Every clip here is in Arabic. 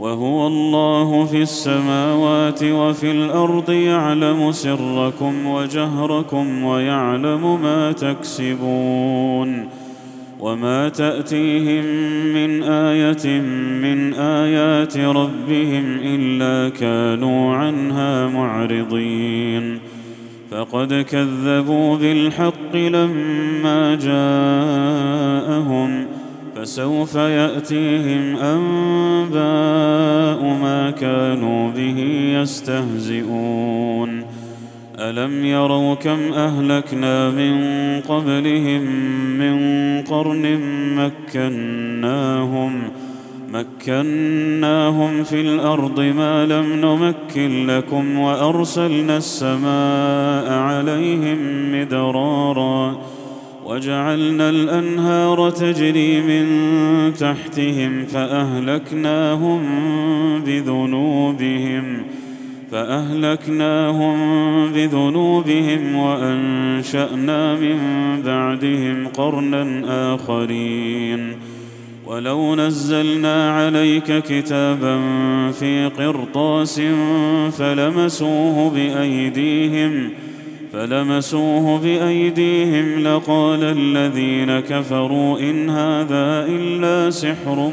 وهو الله في السماوات وفي الأرض يعلم سركم وجهركم ويعلم ما تكسبون وما تأتيهم من آية من آيات ربهم إلا كانوا عنها معرضين فقد كذبوا بالحق لما جاءهم فسوف يأتيهم أنباء ما كانوا به يستهزئون. ألم يروا كم أهلكنا من قبلهم من قرن مكناهم مكناهم في الأرض ما لم نمكن لكم وأرسلنا السماء عليهم مدرارا. وجعلنا الأنهار تجري من تحتهم فأهلكناهم بذنوبهم فأهلكناهم بذنوبهم وأنشأنا من بعدهم قرنا آخرين ولو نزلنا عليك كتابا في قرطاس فلمسوه بأيديهم فلمسوه بأيديهم لقال الذين كفروا إن هذا إلا سحر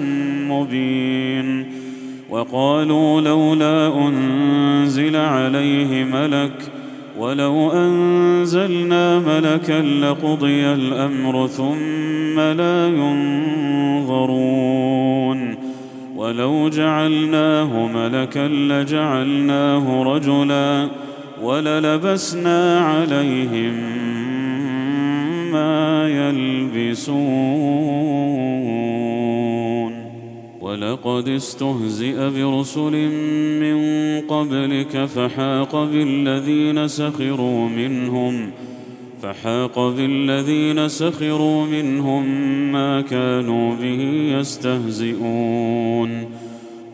مبين وقالوا لولا أنزل عليه ملك ولو أنزلنا ملكا لقضي الأمر ثم لا ينظرون ولو جعلناه ملكا لجعلناه رجلا وللبسنا عليهم ما يلبسون. ولقد استهزئ برسل من قبلك فحاق بالذين سخروا منهم فحاق بالذين سخروا منهم ما كانوا به يستهزئون.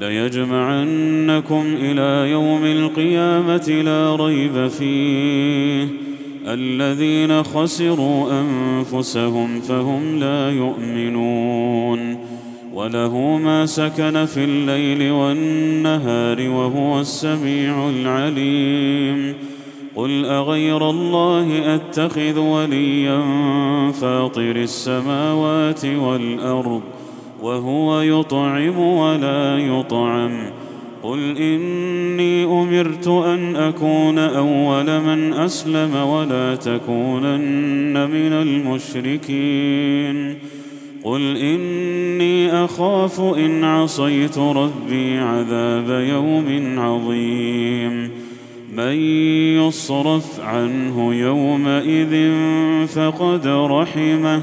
ليجمعنكم إلى يوم القيامة لا ريب فيه. الذين خسروا أنفسهم فهم لا يؤمنون. وله ما سكن في الليل والنهار وهو السميع العليم. قل أغير الله أتخذ وليا فاطر السماوات والأرض وهو يطعم ولا يطعم. قل إني أمرت أن أكون أول من أسلم ولا تكونن من المشركين. قل إني أخاف إن عصيت ربي عذاب يوم عظيم. من يصرف عنه يومئذ فقد رحمه.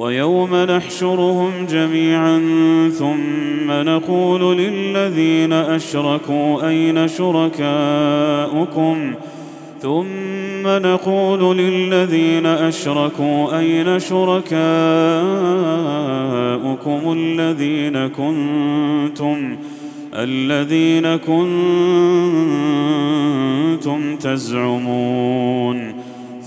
ويوم نحشرهم جميعا ثم نقول للذين أشركوا أين شركاؤكم؟ ثم نقول للذين أشركوا أين شركاؤكم الذين كنتم؟ الذين كنتم تزعمون.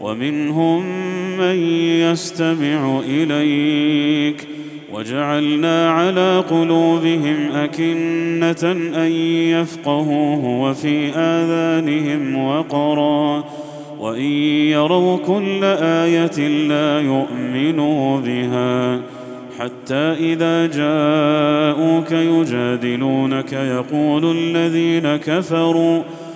ومنهم من يستمع إليك وجعلنا على قلوبهم أكنة أن يفقهوه وفي آذانهم وقرا وإن يروا كل آية لا يؤمنوا بها حتى إذا جاءوك يجادلونك يقول الذين كفروا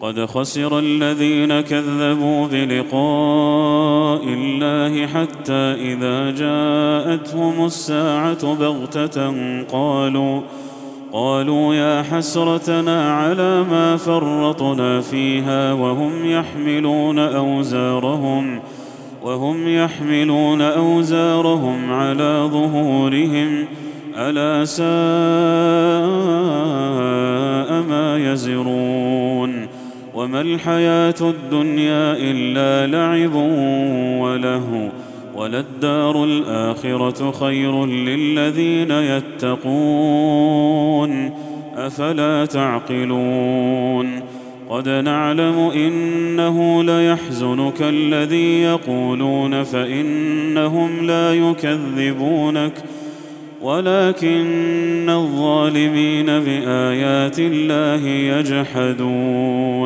قد خسر الذين كذبوا بلقاء الله حتى إذا جاءتهم الساعة بغتة قالوا قالوا يا حسرتنا على ما فرطنا فيها وهم يحملون أوزارهم وهم يحملون أوزارهم على ظهورهم ألا ساء ما يزرون وما الحياة الدنيا إلا لعب ولهو وللدار الآخرة خير للذين يتقون أفلا تعقلون قد نعلم إنه ليحزنك الذي يقولون فإنهم لا يكذبونك ولكن الظالمين بآيات الله يجحدون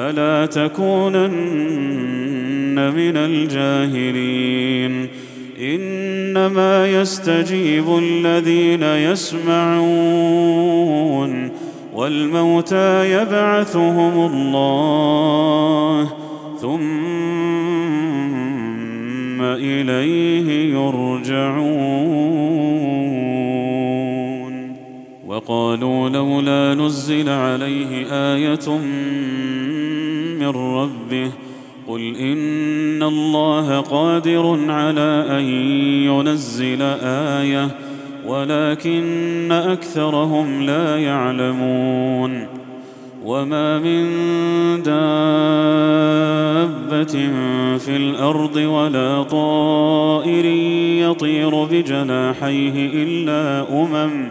فلا تكونن من الجاهلين. إنما يستجيب الذين يسمعون والموتى يبعثهم الله ثم إليه يرجعون. وقالوا لولا نزل عليه آية من ربه قل إن الله قادر على أن ينزل آية ولكن أكثرهم لا يعلمون وما من دابة في الأرض ولا طائر يطير بجناحيه إلا أمم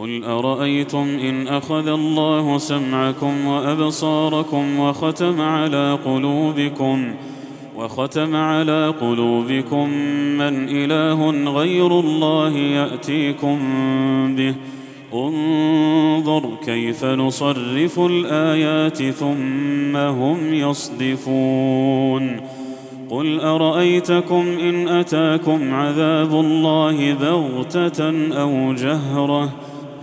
قل ارايتم ان اخذ الله سمعكم وابصاركم وختم على قلوبكم وختم على قلوبكم من اله غير الله ياتيكم به انظر كيف نصرف الايات ثم هم يصدفون قل ارايتكم ان اتاكم عذاب الله بغته أو جهره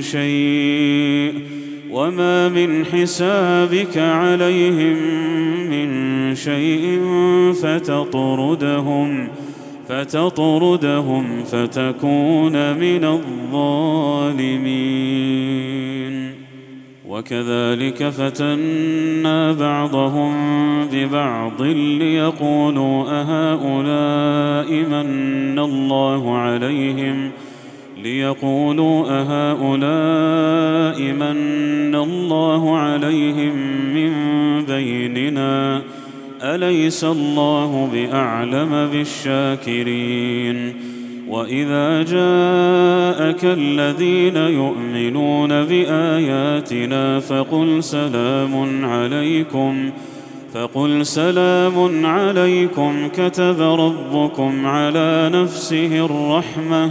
شيء وما من حسابك عليهم من شيء فتطردهم فتطردهم فتكون من الظالمين. وكذلك فتنا بعضهم ببعض ليقولوا أهؤلاء من الله عليهم ليقولوا أهؤلاء من الله عليهم من بيننا؟ أليس الله بأعلم بالشاكرين؟ وإذا جاءك الذين يؤمنون بآياتنا فقل سلام عليكم فقل سلام عليكم كتب ربكم على نفسه الرحمة.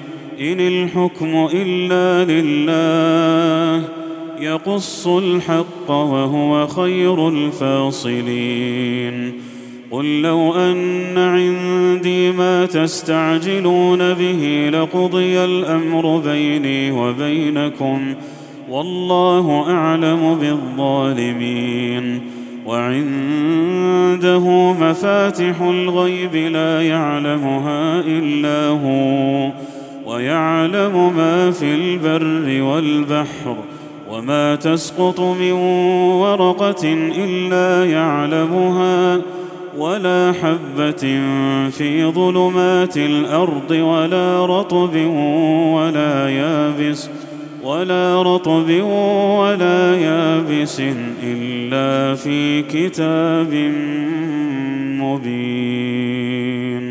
إن الحكم إلا لله يقص الحق وهو خير الفاصلين. قل لو أن عندي ما تستعجلون به لقضي الأمر بيني وبينكم والله أعلم بالظالمين. وعنده مفاتح الغيب لا يعلمها إلا هو. ويعلم ما في البر والبحر وما تسقط من ورقة إلا يعلمها ولا حبة في ظلمات الأرض ولا رطب ولا يابس ولا رطب ولا يابس إلا في كتاب مبين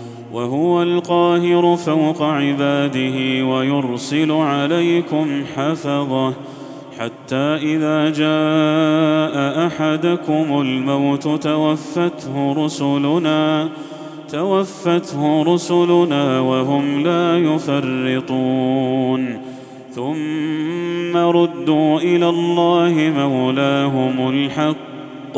وهو القاهر فوق عباده ويرسل عليكم حفظه حتى إذا جاء أحدكم الموت توفته رسلنا توفته رسلنا وهم لا يفرطون ثم ردوا إلى الله مولاهم الحق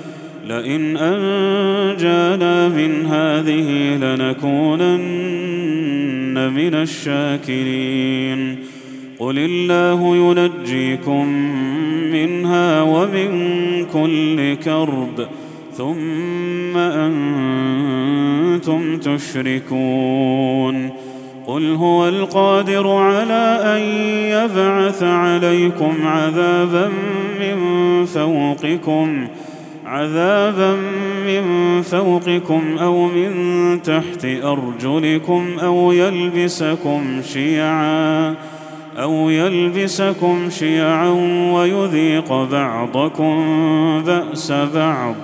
لئن أنجانا من هذه لنكونن من الشاكرين. قل الله ينجيكم منها ومن كل كرب ثم أنتم تشركون. قل هو القادر على أن يبعث عليكم عذابا من فوقكم عذابا من فوقكم أو من تحت أرجلكم أو يلبسكم شيعا أو يلبسكم شيعا ويذيق بعضكم بأس بعض.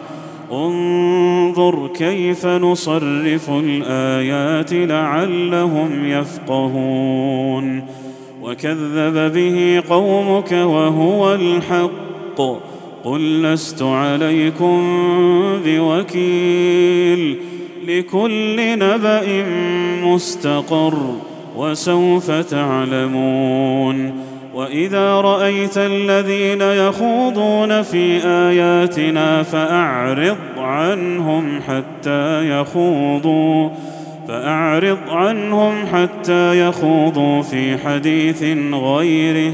انظر كيف نصرف الآيات لعلهم يفقهون. وكذب به قومك وهو الحق. قل لست عليكم بوكيل لكل نبأ مستقر وسوف تعلمون وإذا رأيت الذين يخوضون في آياتنا فأعرض عنهم حتى يخوضوا فأعرض عنهم حتى يخوضوا في حديث غيره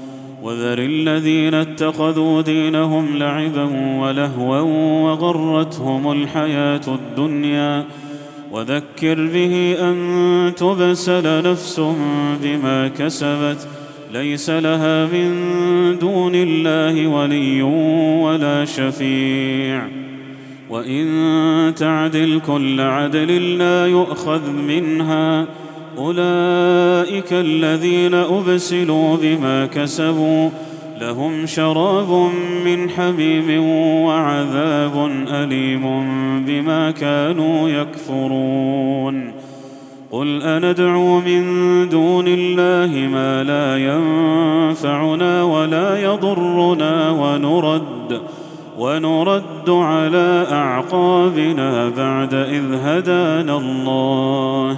وذر الذين اتخذوا دينهم لعبا ولهوا وغرتهم الحياة الدنيا. وذكر به أن تبسل نفس بما كسبت. ليس لها من دون الله ولي ولا شفيع. وإن تعدل كل عدل لا يؤخذ منها. أولئك الذين أبسلوا بما كسبوا لهم شراب من حميم وعذاب أليم بما كانوا يكفرون. قل أندعو من دون الله ما لا ينفعنا ولا يضرنا ونرد ونرد على أعقابنا بعد إذ هدانا الله.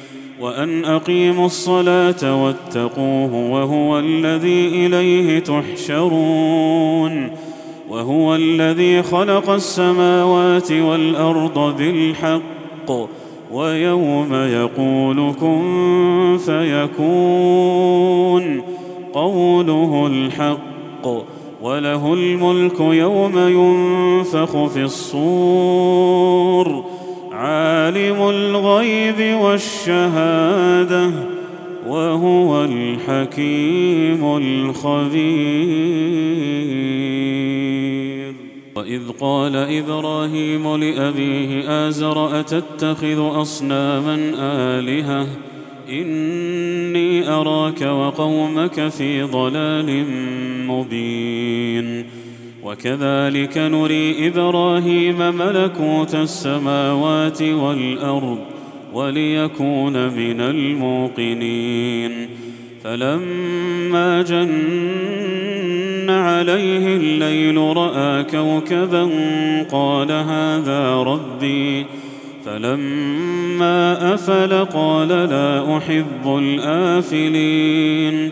وأن أقيموا الصلاة واتقوه وهو الذي إليه تحشرون وهو الذي خلق السماوات والأرض بالحق ويوم يقول كن فيكون قوله الحق وله الملك يوم ينفخ في الصور عالم الغيب والشهادة وهو الحكيم الخبير. وإذ قال إبراهيم لأبيه آزر أتتخذ أصناما آلهة؟ إني أراك وقومك في ضلال مبين. وكذلك نري إبراهيم ملكوت السماوات والأرض وليكون من الموقنين. فلما جن عليه الليل رأى كوكبا قال هذا ربي. فلما أفل قال لا أحب الآفلين.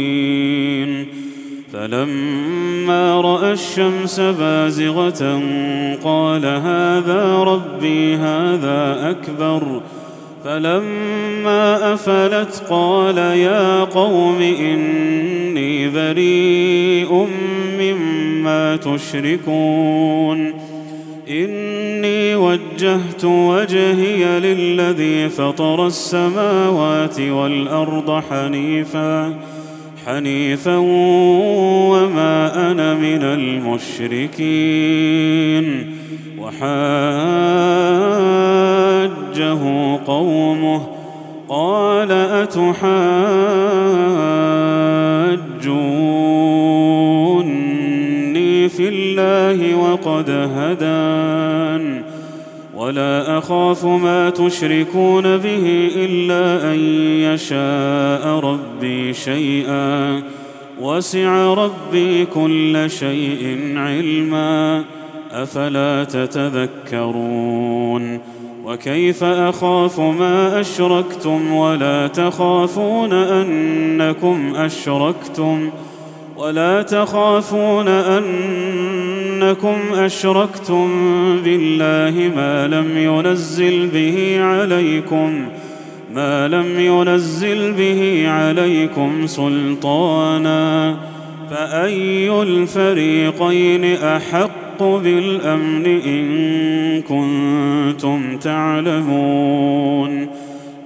فلما رأى الشمس بازغة قال هذا ربي هذا أكبر. فلما أفلت قال يا قوم إني بريء مما تشركون. إني وجهت وجهي للذي فطر السماوات والأرض حنيفا. حنيفا وما أنا من المشركين وحاجه قومه قال أتحاجوني في الله وقد هدان ولا أخاف ما تشركون به إلا أن يشاء ربي شيئا. وسع ربي كل شيء علما. أفلا تتذكرون؟ وكيف أخاف ما أشركتم ولا تخافون أنكم أشركتم؟ ولا تخافون أنكم أشركتم بالله ما لم ينزل به عليكم ما لم ينزل به عليكم سلطانا فأي الفريقين أحق بالأمن إن كنتم تعلمون؟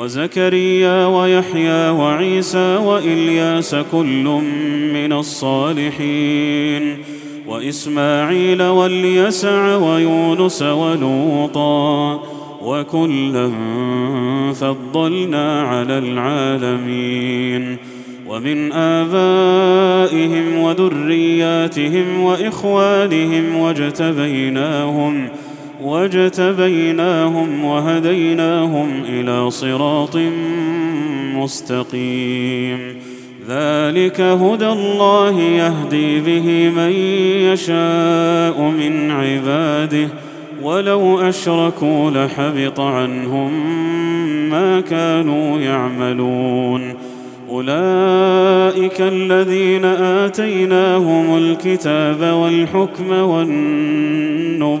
وزكريا ويحيى وعيسى وإلياس كل من الصالحين وإسماعيل واليسع ويونس ولوطا وكلا فضلنا على العالمين ومن آبائهم وذرياتهم وإخوانهم واجتبيناهم واجتبيناهم وهديناهم إلى صراط مستقيم ذلك هدى الله يهدي به من يشاء من عباده ولو اشركوا لحبط عنهم ما كانوا يعملون اولئك الذين اتيناهم الكتاب والحكم والنبوه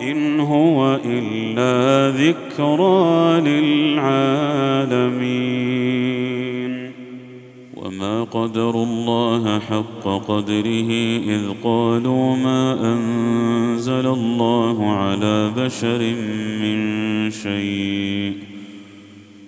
إن هو إلا ذكرى للعالمين. وما قدروا الله حق قدره إذ قالوا ما أنزل الله على بشر من شيء.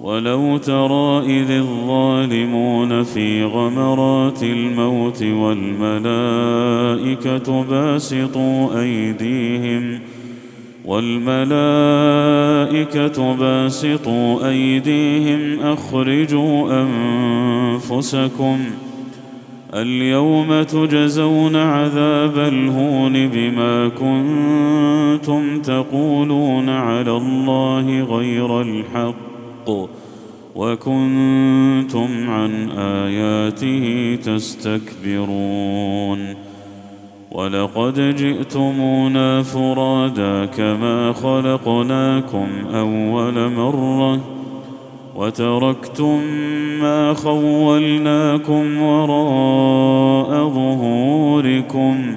ولو ترى إذ الظالمون في غمرات الموت والملائكة باسطوا أيديهم والملائكة باسطوا أيديهم أخرجوا أنفسكم ۖ اليوم تجزون عذاب الهون بما كنتم تقولون على الله غير الحق وكنتم عن آياته تستكبرون ولقد جئتمونا فرادا كما خلقناكم أول مرة وتركتم ما خولناكم وراء ظهوركم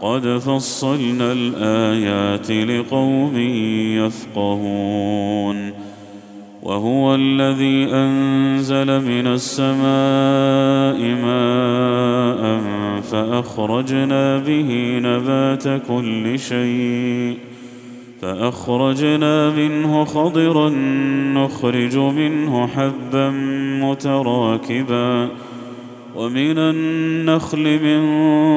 قد فصلنا الآيات لقوم يفقهون. وهو الذي أنزل من السماء ماء فأخرجنا به نبات كل شيء فأخرجنا منه خضرا نخرج منه حبا متراكبا ومن النخل من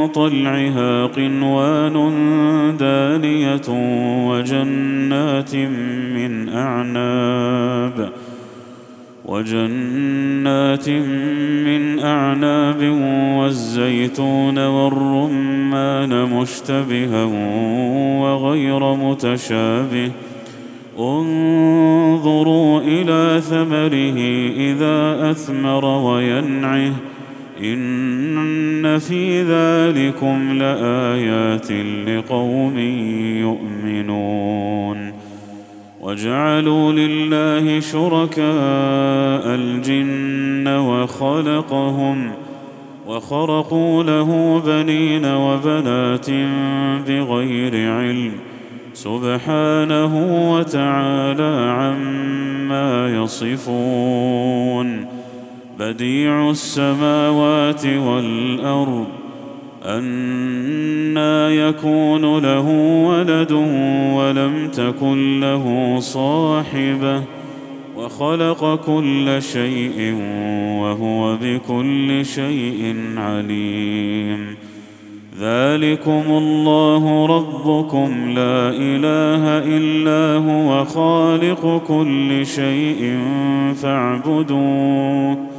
طلعها قنوان دانية وجنات من أعناب وجنات من أعناب والزيتون والرمان مشتبها وغير متشابه انظروا إلى ثمره إذا أثمر وينعه إن في ذلكم لآيات لقوم يؤمنون. وجعلوا لله شركاء الجن وخلقهم وخرقوا له بنين وبنات بغير علم سبحانه وتعالى عما يصفون. بديع السماوات والأرض أنا يكون له ولد ولم تكن له صاحبة وخلق كل شيء وهو بكل شيء عليم. ذلكم الله ربكم لا إله إلا هو خالق كل شيء فاعبدوه.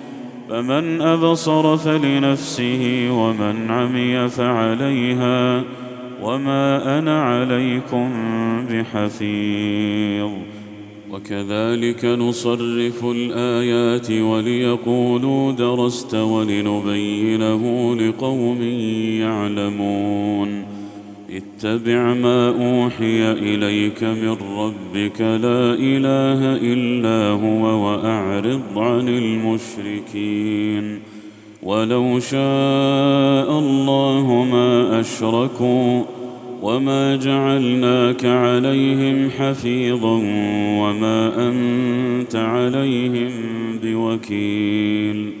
فمن أبصر فلنفسه ومن عمي فعليها وما أنا عليكم بحفيظ. وكذلك نصرف الآيات وليقولوا درست ولنبينه لقوم يعلمون. اتبع ما أوحي إليك من ربك لا إله إلا هو وأعرض عن المشركين. ولو شاء الله ما أشركوا وما جعلناك عليهم حفيظا وما أنت عليهم بوكيل.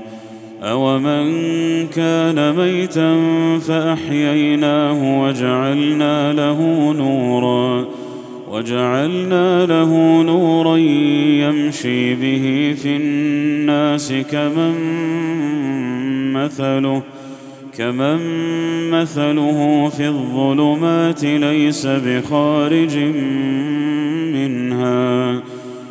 اومن كان ميتا فاحييناه وجعلنا له نورا وجعلنا له نورا يمشي به في الناس كمن مثله كمن مثله في الظلمات ليس بخارج منها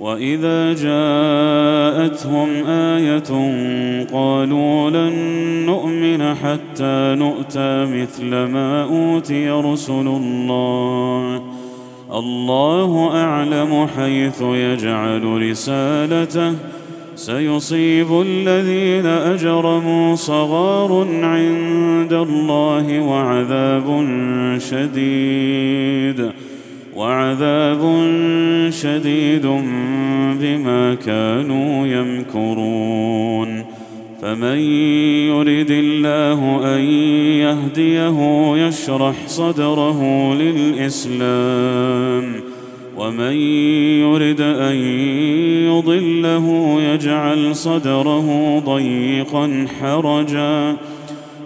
وإذا جاءتهم آية قالوا لن نؤمن حتى نؤتى مثل ما أوتي رسل الله. الله أعلم حيث يجعل رسالته. سيصيب الذين أجرموا صغار عند الله وعذاب شديد. وعذاب شديد بما كانوا يمكرون. فمن يرد الله أن يهديه يشرح صدره للإسلام. ومن يرد أن يضله يجعل صدره ضيقا حرجا.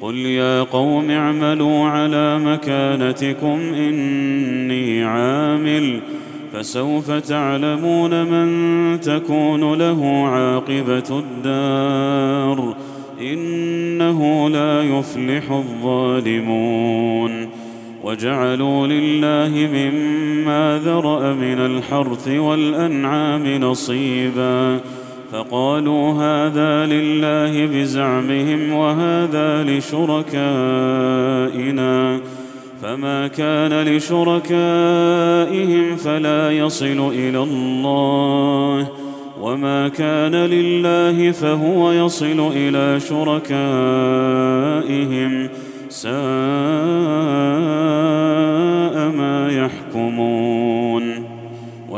قل يا قوم اعملوا على مكانتكم اني عامل فسوف تعلمون من تكون له عاقبه الدار انه لا يفلح الظالمون وجعلوا لله مما ذرا من الحرث والانعام نصيبا فقالوا هذا لله بزعمهم وهذا لشركائنا. فما كان لشركائهم فلا يصل إلى الله. وما كان لله فهو يصل إلى شركائهم. ساء ما يحكمون.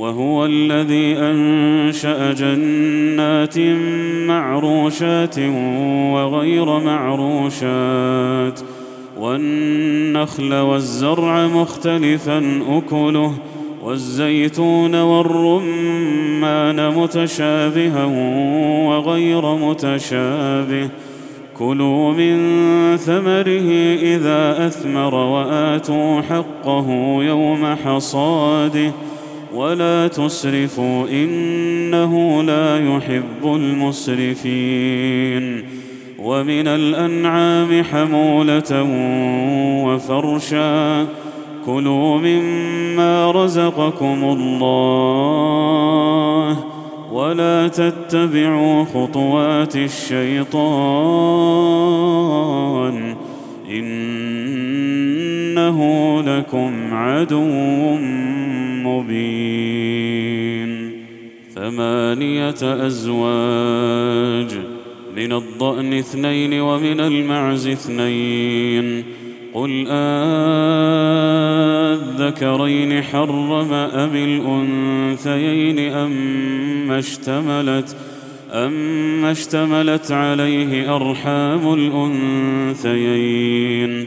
وهو الذي أنشأ جنات معروشات وغير معروشات والنخل والزرع مختلفا أكله والزيتون والرمان متشابها وغير متشابه كلوا من ثمره إذا أثمر وآتوا حقه يوم حصاده ولا تسرفوا إنه لا يحب المسرفين. ومن الأنعام حمولة وفرشا. كلوا مما رزقكم الله ولا تتبعوا خطوات الشيطان. إنه لكم عدو مبين. ثمانية أزواج من الضأن اثنين ومن المعز اثنين. قل آذكرين حرم أم الأنثيين اما اشتملت اما اشتملت عليه أرحام الأنثيين.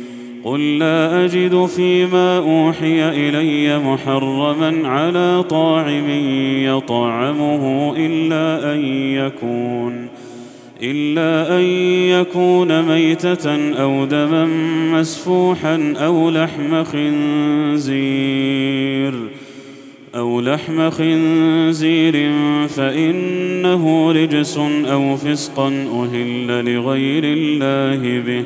قل لا أجد فيما أوحي إلي محرما على طاعم يطعمه إلا أن يكون إلا أن يكون ميتة أو دما مسفوحا أو لحم خنزير أو لحم خنزير فإنه رجس أو فسقا أهل لغير الله به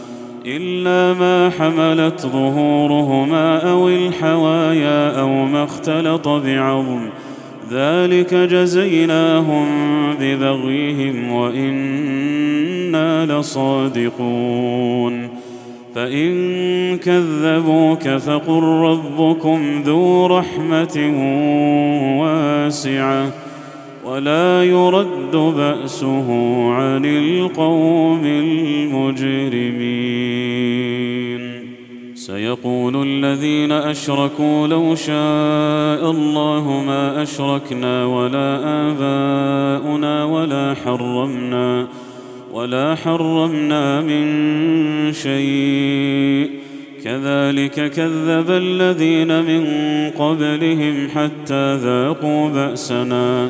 إلا ما حملت ظهورهما أو الحوايا أو ما اختلط بعظم. ذلك جزيناهم ببغيهم وإنا لصادقون. فإن كذبوك فقل ربكم ذو رحمة واسعة. ولا يرد بأسه عن القوم المجرمين. سيقول الذين أشركوا لو شاء الله ما أشركنا ولا آباؤنا ولا حرمنا ولا حرمنا من شيء. كذلك كذب الذين من قبلهم حتى ذاقوا بأسنا.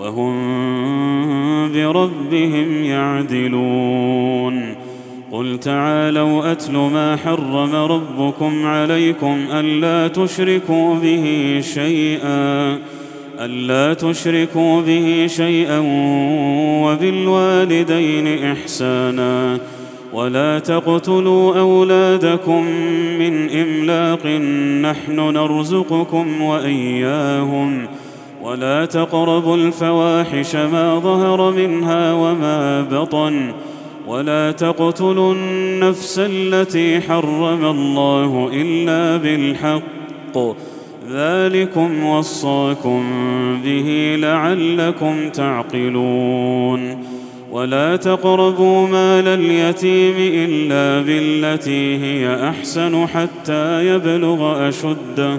وهم بربهم يعدلون. قل تعالوا أتل ما حرم ربكم عليكم ألا تشركوا به شيئا ألا تشركوا به شيئا وبالوالدين إحسانا. ولا تقتلوا أولادكم من إملاق نحن نرزقكم وإياهم. ولا تقربوا الفواحش ما ظهر منها وما بطن ولا تقتلوا النفس التي حرم الله إلا بالحق. ذلكم وصاكم به لعلكم تعقلون. ولا تقربوا مال اليتيم إلا بالتي هي أحسن حتى يبلغ أشده.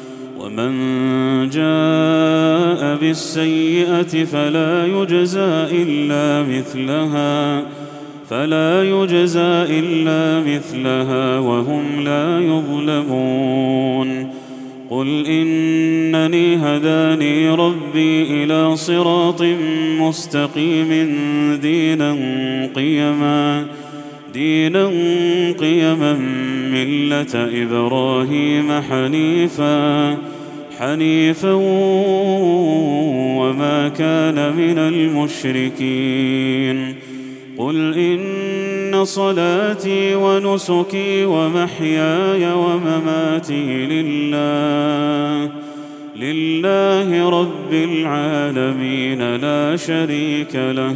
ومن جاء بالسيئة فلا يجزى إلا مثلها فلا يجزى إلا مثلها وهم لا يظلمون. قل إنني هداني ربي إلى صراط مستقيم دينا قيما. دينا قيما ملة إبراهيم حنيفا حنيفا وما كان من المشركين. قل إن صلاتي ونسكي ومحياي ومماتي لله لله رب العالمين لا شريك له.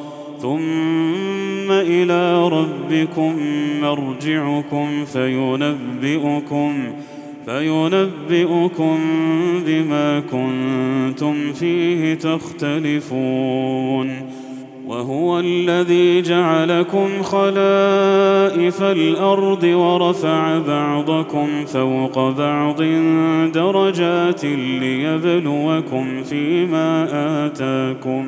ثم إلى ربكم مرجعكم فينبئكم فينبئكم بما كنتم فيه تختلفون وهو الذي جعلكم خلائف الأرض ورفع بعضكم فوق بعض درجات ليبلوكم فيما آتاكم